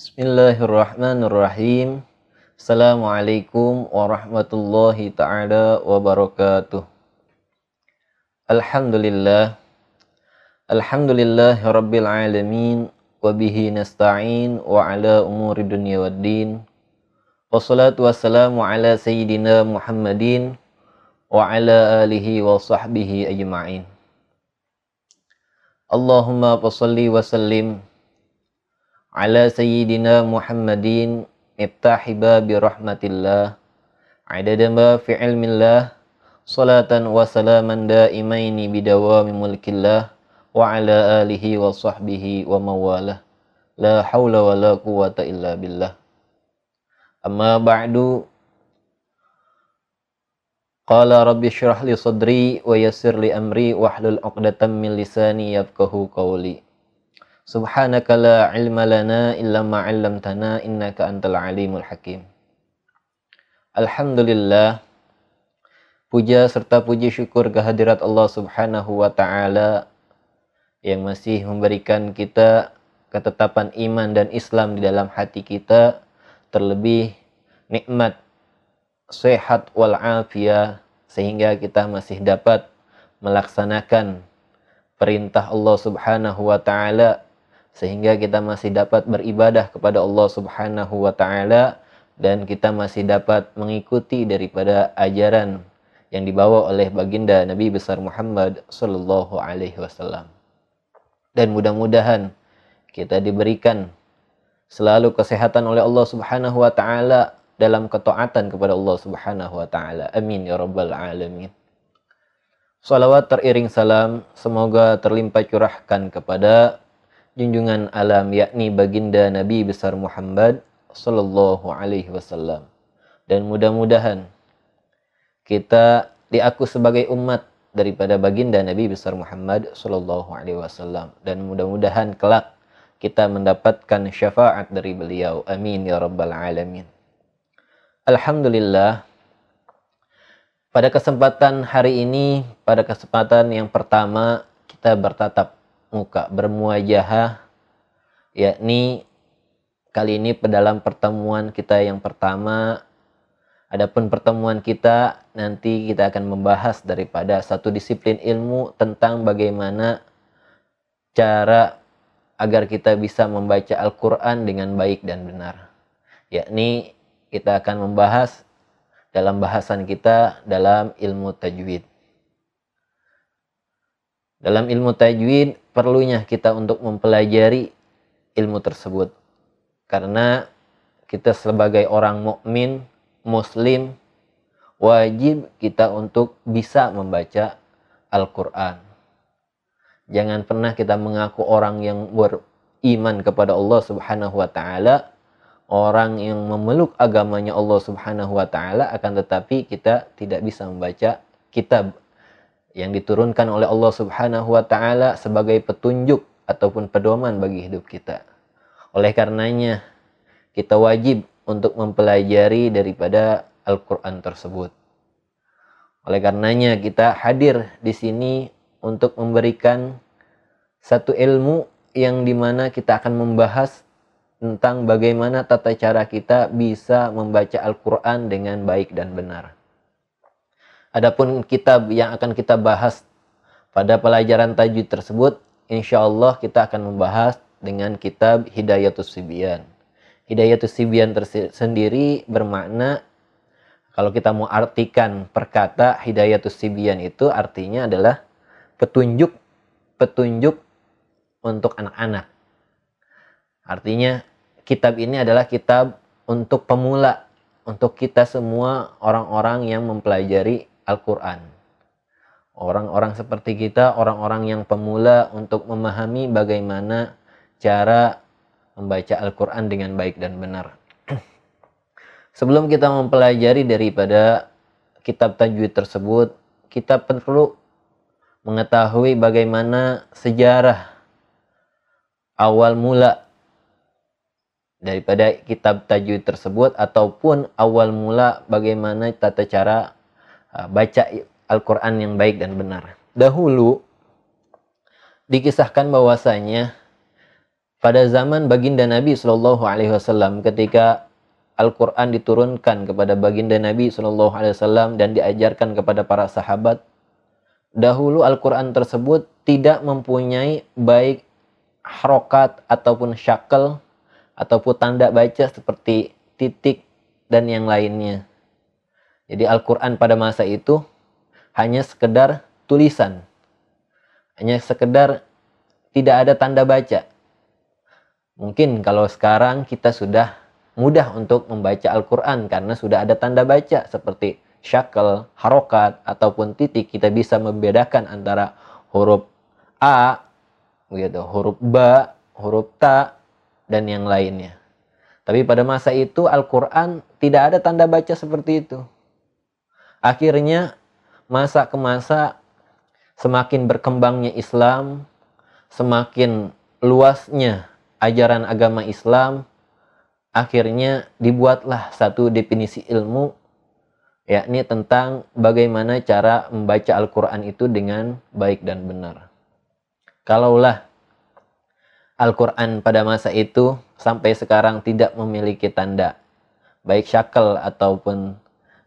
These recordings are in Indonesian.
Bismillahirrahmanirrahim. Assalamualaikum warahmatullahi taala wabarakatuh. Alhamdulillah. Alhamdulillah rabbil alamin wa bihi nasta'in wa ala umuri dunya waddin. Wassalatu wassalamu ala sayyidina Muhammadin wa ala alihi wa sahbihi ajma'in. Allahumma salli wa sallim على سيدنا محمد افتح باب رحمة الله عدد ما في علم الله صلاة وسلاما دائمين بدوام ملك الله وعلى آله وصحبه ومواله لا حول ولا قوة إلا بالله. أما بعد قال رب اشرح لي صدري ويسر لي أمري واحلل عقدة من لساني يفقه قولي. Subhanaka la ilma lana illa ma 'allamtana innaka antal alimul hakim. Alhamdulillah puja serta puji syukur kehadirat Allah Subhanahu wa taala yang masih memberikan kita ketetapan iman dan Islam di dalam hati kita terlebih nikmat sehat wal sehingga kita masih dapat melaksanakan perintah Allah Subhanahu wa taala sehingga kita masih dapat beribadah kepada Allah Subhanahu wa taala dan kita masih dapat mengikuti daripada ajaran yang dibawa oleh baginda Nabi besar Muhammad sallallahu alaihi wasallam. Dan mudah-mudahan kita diberikan selalu kesehatan oleh Allah Subhanahu wa taala dalam ketaatan kepada Allah Subhanahu wa taala. Amin ya rabbal alamin. Salawat teriring salam semoga terlimpah curahkan kepada junjungan alam yakni baginda Nabi besar Muhammad sallallahu alaihi wasallam. Dan mudah-mudahan kita diaku sebagai umat daripada baginda Nabi besar Muhammad sallallahu alaihi wasallam dan mudah-mudahan kelak kita mendapatkan syafaat dari beliau. Amin ya rabbal alamin. Alhamdulillah pada kesempatan hari ini, pada kesempatan yang pertama kita bertatap muka bermuajahah yakni kali ini dalam pertemuan kita yang pertama. Adapun pertemuan kita nanti kita akan membahas daripada satu disiplin ilmu tentang bagaimana cara agar kita bisa membaca Al-Qur'an dengan baik dan benar. Yakni kita akan membahas dalam bahasan kita dalam ilmu tajwid. Dalam ilmu tajwid perlunya kita untuk mempelajari ilmu tersebut. Karena kita sebagai orang mukmin, muslim, wajib kita untuk bisa membaca Al-Qur'an. Jangan pernah kita mengaku orang yang beriman kepada Allah Subhanahu wa taala, orang yang memeluk agamanya Allah Subhanahu wa taala akan tetapi kita tidak bisa membaca kitab yang diturunkan oleh Allah Subhanahu wa taala sebagai petunjuk ataupun pedoman bagi hidup kita. Oleh karenanya, kita wajib untuk mempelajari daripada Al-Qur'an tersebut. Oleh karenanya, kita hadir di sini untuk memberikan satu ilmu yang di mana kita akan membahas tentang bagaimana tata cara kita bisa membaca Al-Quran dengan baik dan benar. Adapun kitab yang akan kita bahas pada pelajaran tajwid tersebut, insya Allah kita akan membahas dengan kitab Hidayatus Sibian. Hidayatus Sibian tersendiri bermakna kalau kita mau artikan perkata Hidayatus Sibian itu artinya adalah petunjuk petunjuk untuk anak-anak. Artinya kitab ini adalah kitab untuk pemula, untuk kita semua orang-orang yang mempelajari Al-Quran. Orang-orang seperti kita, orang-orang yang pemula untuk memahami bagaimana cara membaca Al-Quran dengan baik dan benar. Sebelum kita mempelajari daripada kitab tajwid tersebut, kita perlu mengetahui bagaimana sejarah awal mula daripada kitab tajwid tersebut ataupun awal mula bagaimana tata cara baca Al-Quran yang baik dan benar. Dahulu dikisahkan bahwasanya pada zaman baginda Nabi Shallallahu Alaihi Wasallam ketika Al-Quran diturunkan kepada baginda Nabi Shallallahu Alaihi Wasallam dan diajarkan kepada para sahabat, dahulu Al-Quran tersebut tidak mempunyai baik harokat ataupun syakel ataupun tanda baca seperti titik dan yang lainnya. Jadi Al-Quran pada masa itu hanya sekedar tulisan. Hanya sekedar tidak ada tanda baca. Mungkin kalau sekarang kita sudah mudah untuk membaca Al-Quran karena sudah ada tanda baca seperti syakel, harokat, ataupun titik. Kita bisa membedakan antara huruf A, gitu, huruf B, huruf Ta, dan yang lainnya. Tapi pada masa itu Al-Quran tidak ada tanda baca seperti itu. Akhirnya masa ke masa semakin berkembangnya Islam, semakin luasnya ajaran agama Islam, akhirnya dibuatlah satu definisi ilmu yakni tentang bagaimana cara membaca Al-Quran itu dengan baik dan benar. Kalaulah Al-Quran pada masa itu sampai sekarang tidak memiliki tanda, baik syakel ataupun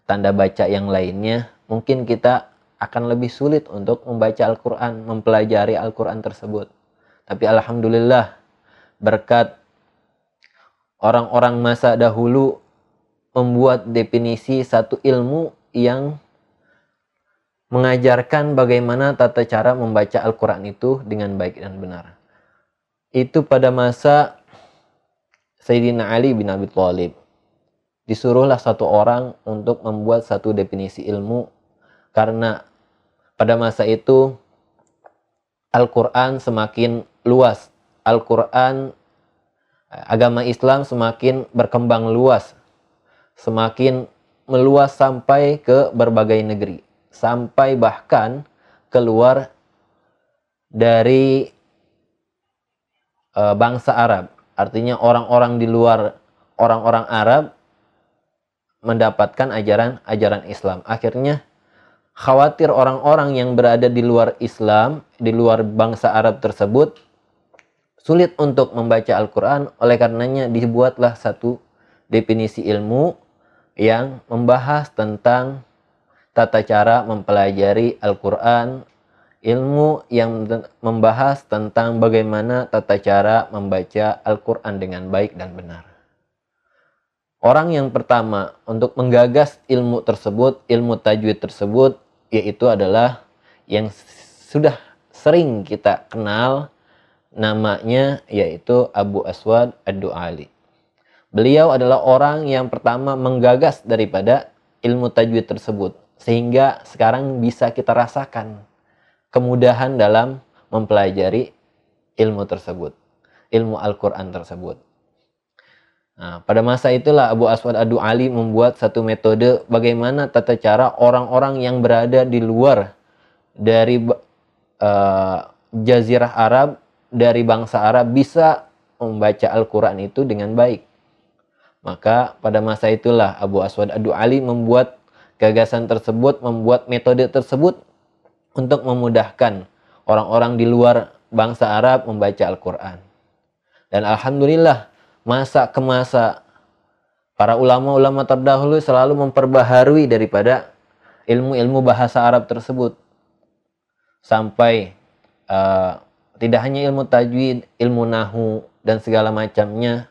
tanda baca yang lainnya, mungkin kita akan lebih sulit untuk membaca Al-Quran, mempelajari Al-Quran tersebut. Tapi Alhamdulillah, berkat orang-orang masa dahulu membuat definisi satu ilmu yang mengajarkan bagaimana tata cara membaca Al-Quran itu dengan baik dan benar. Itu pada masa Sayyidina Ali bin Abi Thalib. Disuruhlah satu orang untuk membuat satu definisi ilmu. Karena pada masa itu Al-Quran semakin luas. Al-Quran, agama Islam semakin berkembang luas, semakin meluas sampai ke berbagai negeri, sampai bahkan keluar dari uh, bangsa Arab. Artinya orang-orang di luar orang-orang Arab mendapatkan ajaran-ajaran Islam. Akhirnya khawatir orang-orang yang berada di luar Islam, di luar bangsa Arab tersebut sulit untuk membaca Al-Quran, oleh karenanya dibuatlah satu definisi ilmu yang membahas tentang tata cara mempelajari Al-Quran, ilmu yang membahas tentang bagaimana tata cara membaca Al-Quran dengan baik dan benar. Orang yang pertama untuk menggagas ilmu tersebut, ilmu tajwid tersebut, yaitu adalah yang sudah sering kita kenal namanya yaitu Abu Aswad Ad-Du'ali. Beliau adalah orang yang pertama menggagas daripada ilmu tajwid tersebut sehingga sekarang bisa kita rasakan kemudahan dalam mempelajari ilmu tersebut, ilmu Al-Qur'an tersebut. Nah, pada masa itulah Abu Aswad Ad-Du'ali membuat satu metode bagaimana tata cara orang-orang yang berada di luar dari uh, jazirah Arab dari bangsa Arab bisa membaca Al-Quran itu dengan baik. Maka pada masa itulah Abu Aswad Adu Ali membuat gagasan tersebut, membuat metode tersebut untuk memudahkan orang-orang di luar bangsa Arab membaca Al-Quran. Dan Alhamdulillah masa ke masa para ulama-ulama terdahulu selalu memperbaharui daripada ilmu-ilmu bahasa Arab tersebut. Sampai uh, tidak hanya ilmu tajwid, ilmu nahu dan segala macamnya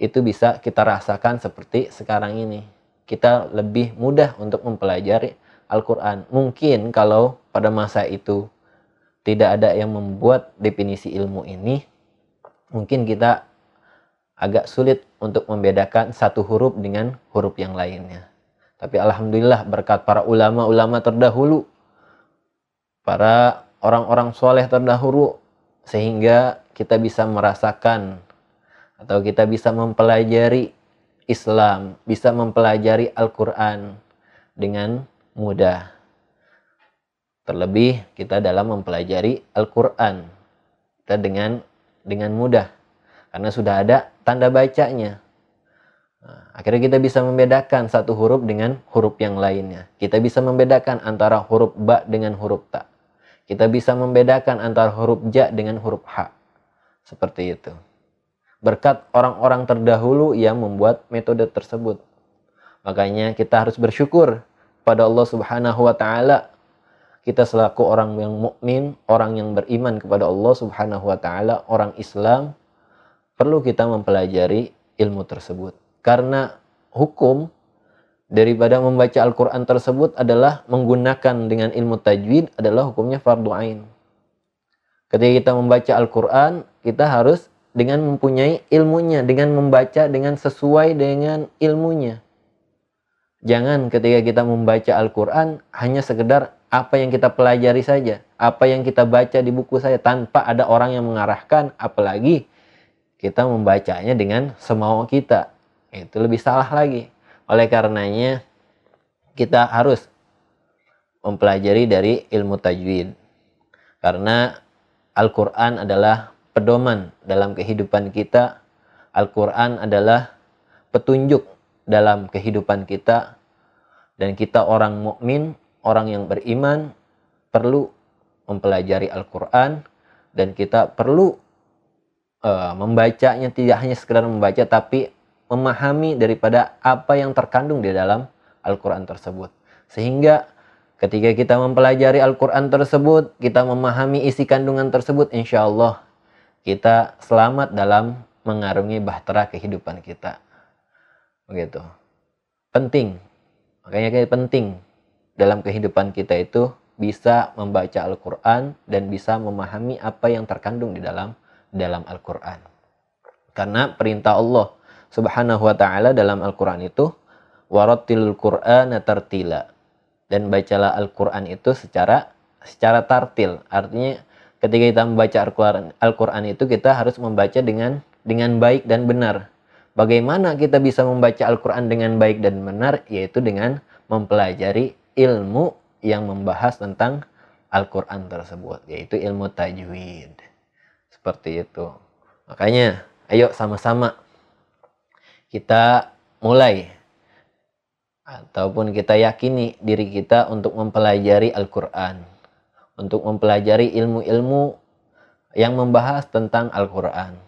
itu bisa kita rasakan seperti sekarang ini. Kita lebih mudah untuk mempelajari Al-Quran. Mungkin kalau pada masa itu tidak ada yang membuat definisi ilmu ini, mungkin kita agak sulit untuk membedakan satu huruf dengan huruf yang lainnya. Tapi Alhamdulillah berkat para ulama-ulama terdahulu, para orang-orang soleh terdahulu sehingga kita bisa merasakan atau kita bisa mempelajari Islam, bisa mempelajari Al-Quran dengan mudah. Terlebih kita dalam mempelajari Al-Quran kita dengan dengan mudah karena sudah ada tanda bacanya. Nah, akhirnya kita bisa membedakan satu huruf dengan huruf yang lainnya. Kita bisa membedakan antara huruf ba dengan huruf ta. Kita bisa membedakan antara huruf ja dengan huruf ha. Seperti itu. berkat orang-orang terdahulu yang membuat metode tersebut. Makanya kita harus bersyukur pada Allah Subhanahu wa taala. Kita selaku orang yang mukmin, orang yang beriman kepada Allah Subhanahu wa taala, orang Islam perlu kita mempelajari ilmu tersebut. Karena hukum daripada membaca Al-Qur'an tersebut adalah menggunakan dengan ilmu tajwid adalah hukumnya fardu ain. Ketika kita membaca Al-Qur'an, kita harus dengan mempunyai ilmunya, dengan membaca dengan sesuai dengan ilmunya. Jangan ketika kita membaca Al-Quran hanya sekedar apa yang kita pelajari saja, apa yang kita baca di buku saya tanpa ada orang yang mengarahkan, apalagi kita membacanya dengan semau kita. Itu lebih salah lagi. Oleh karenanya kita harus mempelajari dari ilmu tajwid. Karena Al-Quran adalah pedoman dalam kehidupan kita. Al-Quran adalah petunjuk dalam kehidupan kita. Dan kita orang mukmin, orang yang beriman, perlu mempelajari Al-Quran. Dan kita perlu uh, membacanya, tidak hanya sekedar membaca, tapi memahami daripada apa yang terkandung di dalam Al-Quran tersebut. Sehingga ketika kita mempelajari Al-Quran tersebut, kita memahami isi kandungan tersebut, insya Allah kita selamat dalam mengarungi bahtera kehidupan kita. Begitu. Penting. Makanya kayak penting dalam kehidupan kita itu bisa membaca Al-Qur'an dan bisa memahami apa yang terkandung di dalam dalam Al-Qur'an. Karena perintah Allah Subhanahu wa taala dalam Al-Qur'an itu warattilul Qur'ana tartila. Dan bacalah Al-Qur'an itu secara secara tartil. Artinya ketika kita membaca Al-Quran itu kita harus membaca dengan dengan baik dan benar. Bagaimana kita bisa membaca Al-Quran dengan baik dan benar? Yaitu dengan mempelajari ilmu yang membahas tentang Al-Quran tersebut. Yaitu ilmu tajwid. Seperti itu. Makanya ayo sama-sama. Kita mulai. Ataupun kita yakini diri kita untuk mempelajari Al-Quran. Untuk mempelajari ilmu-ilmu yang membahas tentang Al-Quran.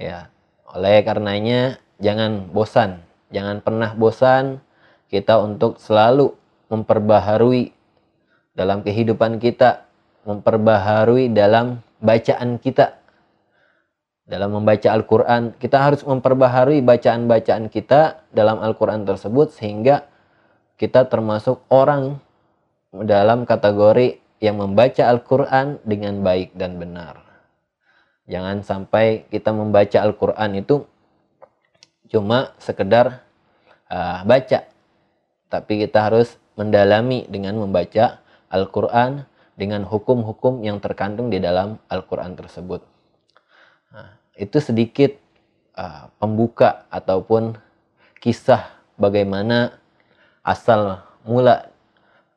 Ya, oleh karenanya jangan bosan, jangan pernah bosan kita untuk selalu memperbaharui dalam kehidupan kita, memperbaharui dalam bacaan kita. Dalam membaca Al-Quran, kita harus memperbaharui bacaan-bacaan kita dalam Al-Quran tersebut sehingga kita termasuk orang dalam kategori yang membaca Al-Quran dengan baik dan benar. Jangan sampai kita membaca Al-Quran itu cuma sekedar uh, baca. Tapi kita harus mendalami dengan membaca Al-Quran dengan hukum-hukum yang terkandung di dalam Al-Quran tersebut. Nah, itu sedikit uh, pembuka ataupun kisah bagaimana asal mula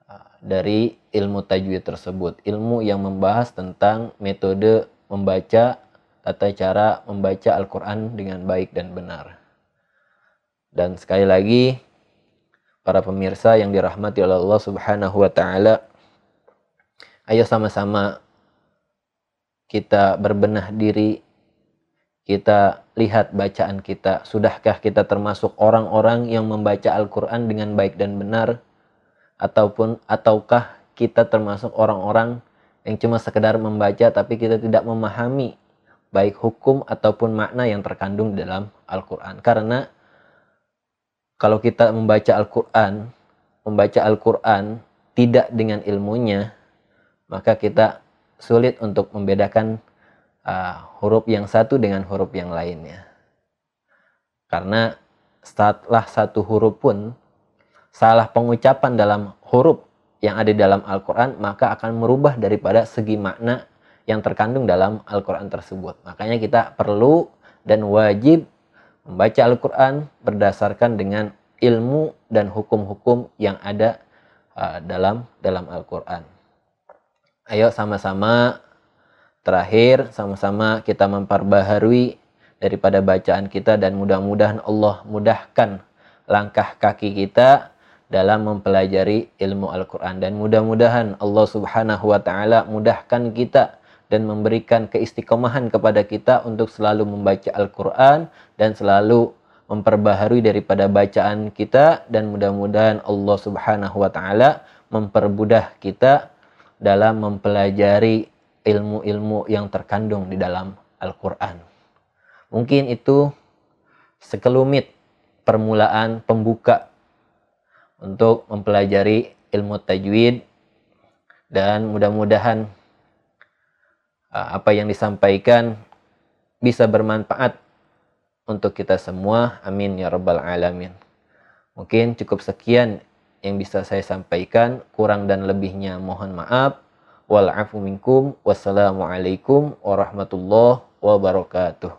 uh, dari ilmu tajwid tersebut. Ilmu yang membahas tentang metode membaca, tata cara membaca Al-Quran dengan baik dan benar. Dan sekali lagi, para pemirsa yang dirahmati oleh Allah Subhanahu wa Ta'ala, ayo sama-sama kita berbenah diri, kita lihat bacaan kita. Sudahkah kita termasuk orang-orang yang membaca Al-Quran dengan baik dan benar? Ataupun ataukah kita termasuk orang-orang yang cuma sekedar membaca tapi kita tidak memahami baik hukum ataupun makna yang terkandung dalam Al-Quran. Karena kalau kita membaca Al-Quran, membaca Al-Quran tidak dengan ilmunya, maka kita sulit untuk membedakan uh, huruf yang satu dengan huruf yang lainnya. Karena setelah satu huruf pun salah pengucapan dalam huruf yang ada dalam Al-Quran maka akan merubah daripada segi makna yang terkandung dalam Al-Quran tersebut. Makanya kita perlu dan wajib membaca Al-Quran berdasarkan dengan ilmu dan hukum-hukum yang ada uh, dalam dalam Al-Quran. Ayo sama-sama. Terakhir sama-sama kita memperbaharui daripada bacaan kita dan mudah-mudahan Allah mudahkan langkah kaki kita dalam mempelajari ilmu Al-Quran. Dan mudah-mudahan Allah Subhanahu wa Ta'ala mudahkan kita dan memberikan keistiqomahan kepada kita untuk selalu membaca Al-Quran dan selalu memperbaharui daripada bacaan kita. Dan mudah-mudahan Allah Subhanahu wa taala mempermudah kita dalam mempelajari ilmu-ilmu yang terkandung di dalam Al-Qur'an. Mungkin itu sekelumit permulaan pembuka untuk mempelajari ilmu tajwid dan mudah-mudahan uh, apa yang disampaikan bisa bermanfaat untuk kita semua. Amin ya rabbal alamin. Mungkin cukup sekian yang bisa saya sampaikan. Kurang dan lebihnya mohon maaf. Wal'afu minkum. Wassalamualaikum warahmatullahi wabarakatuh.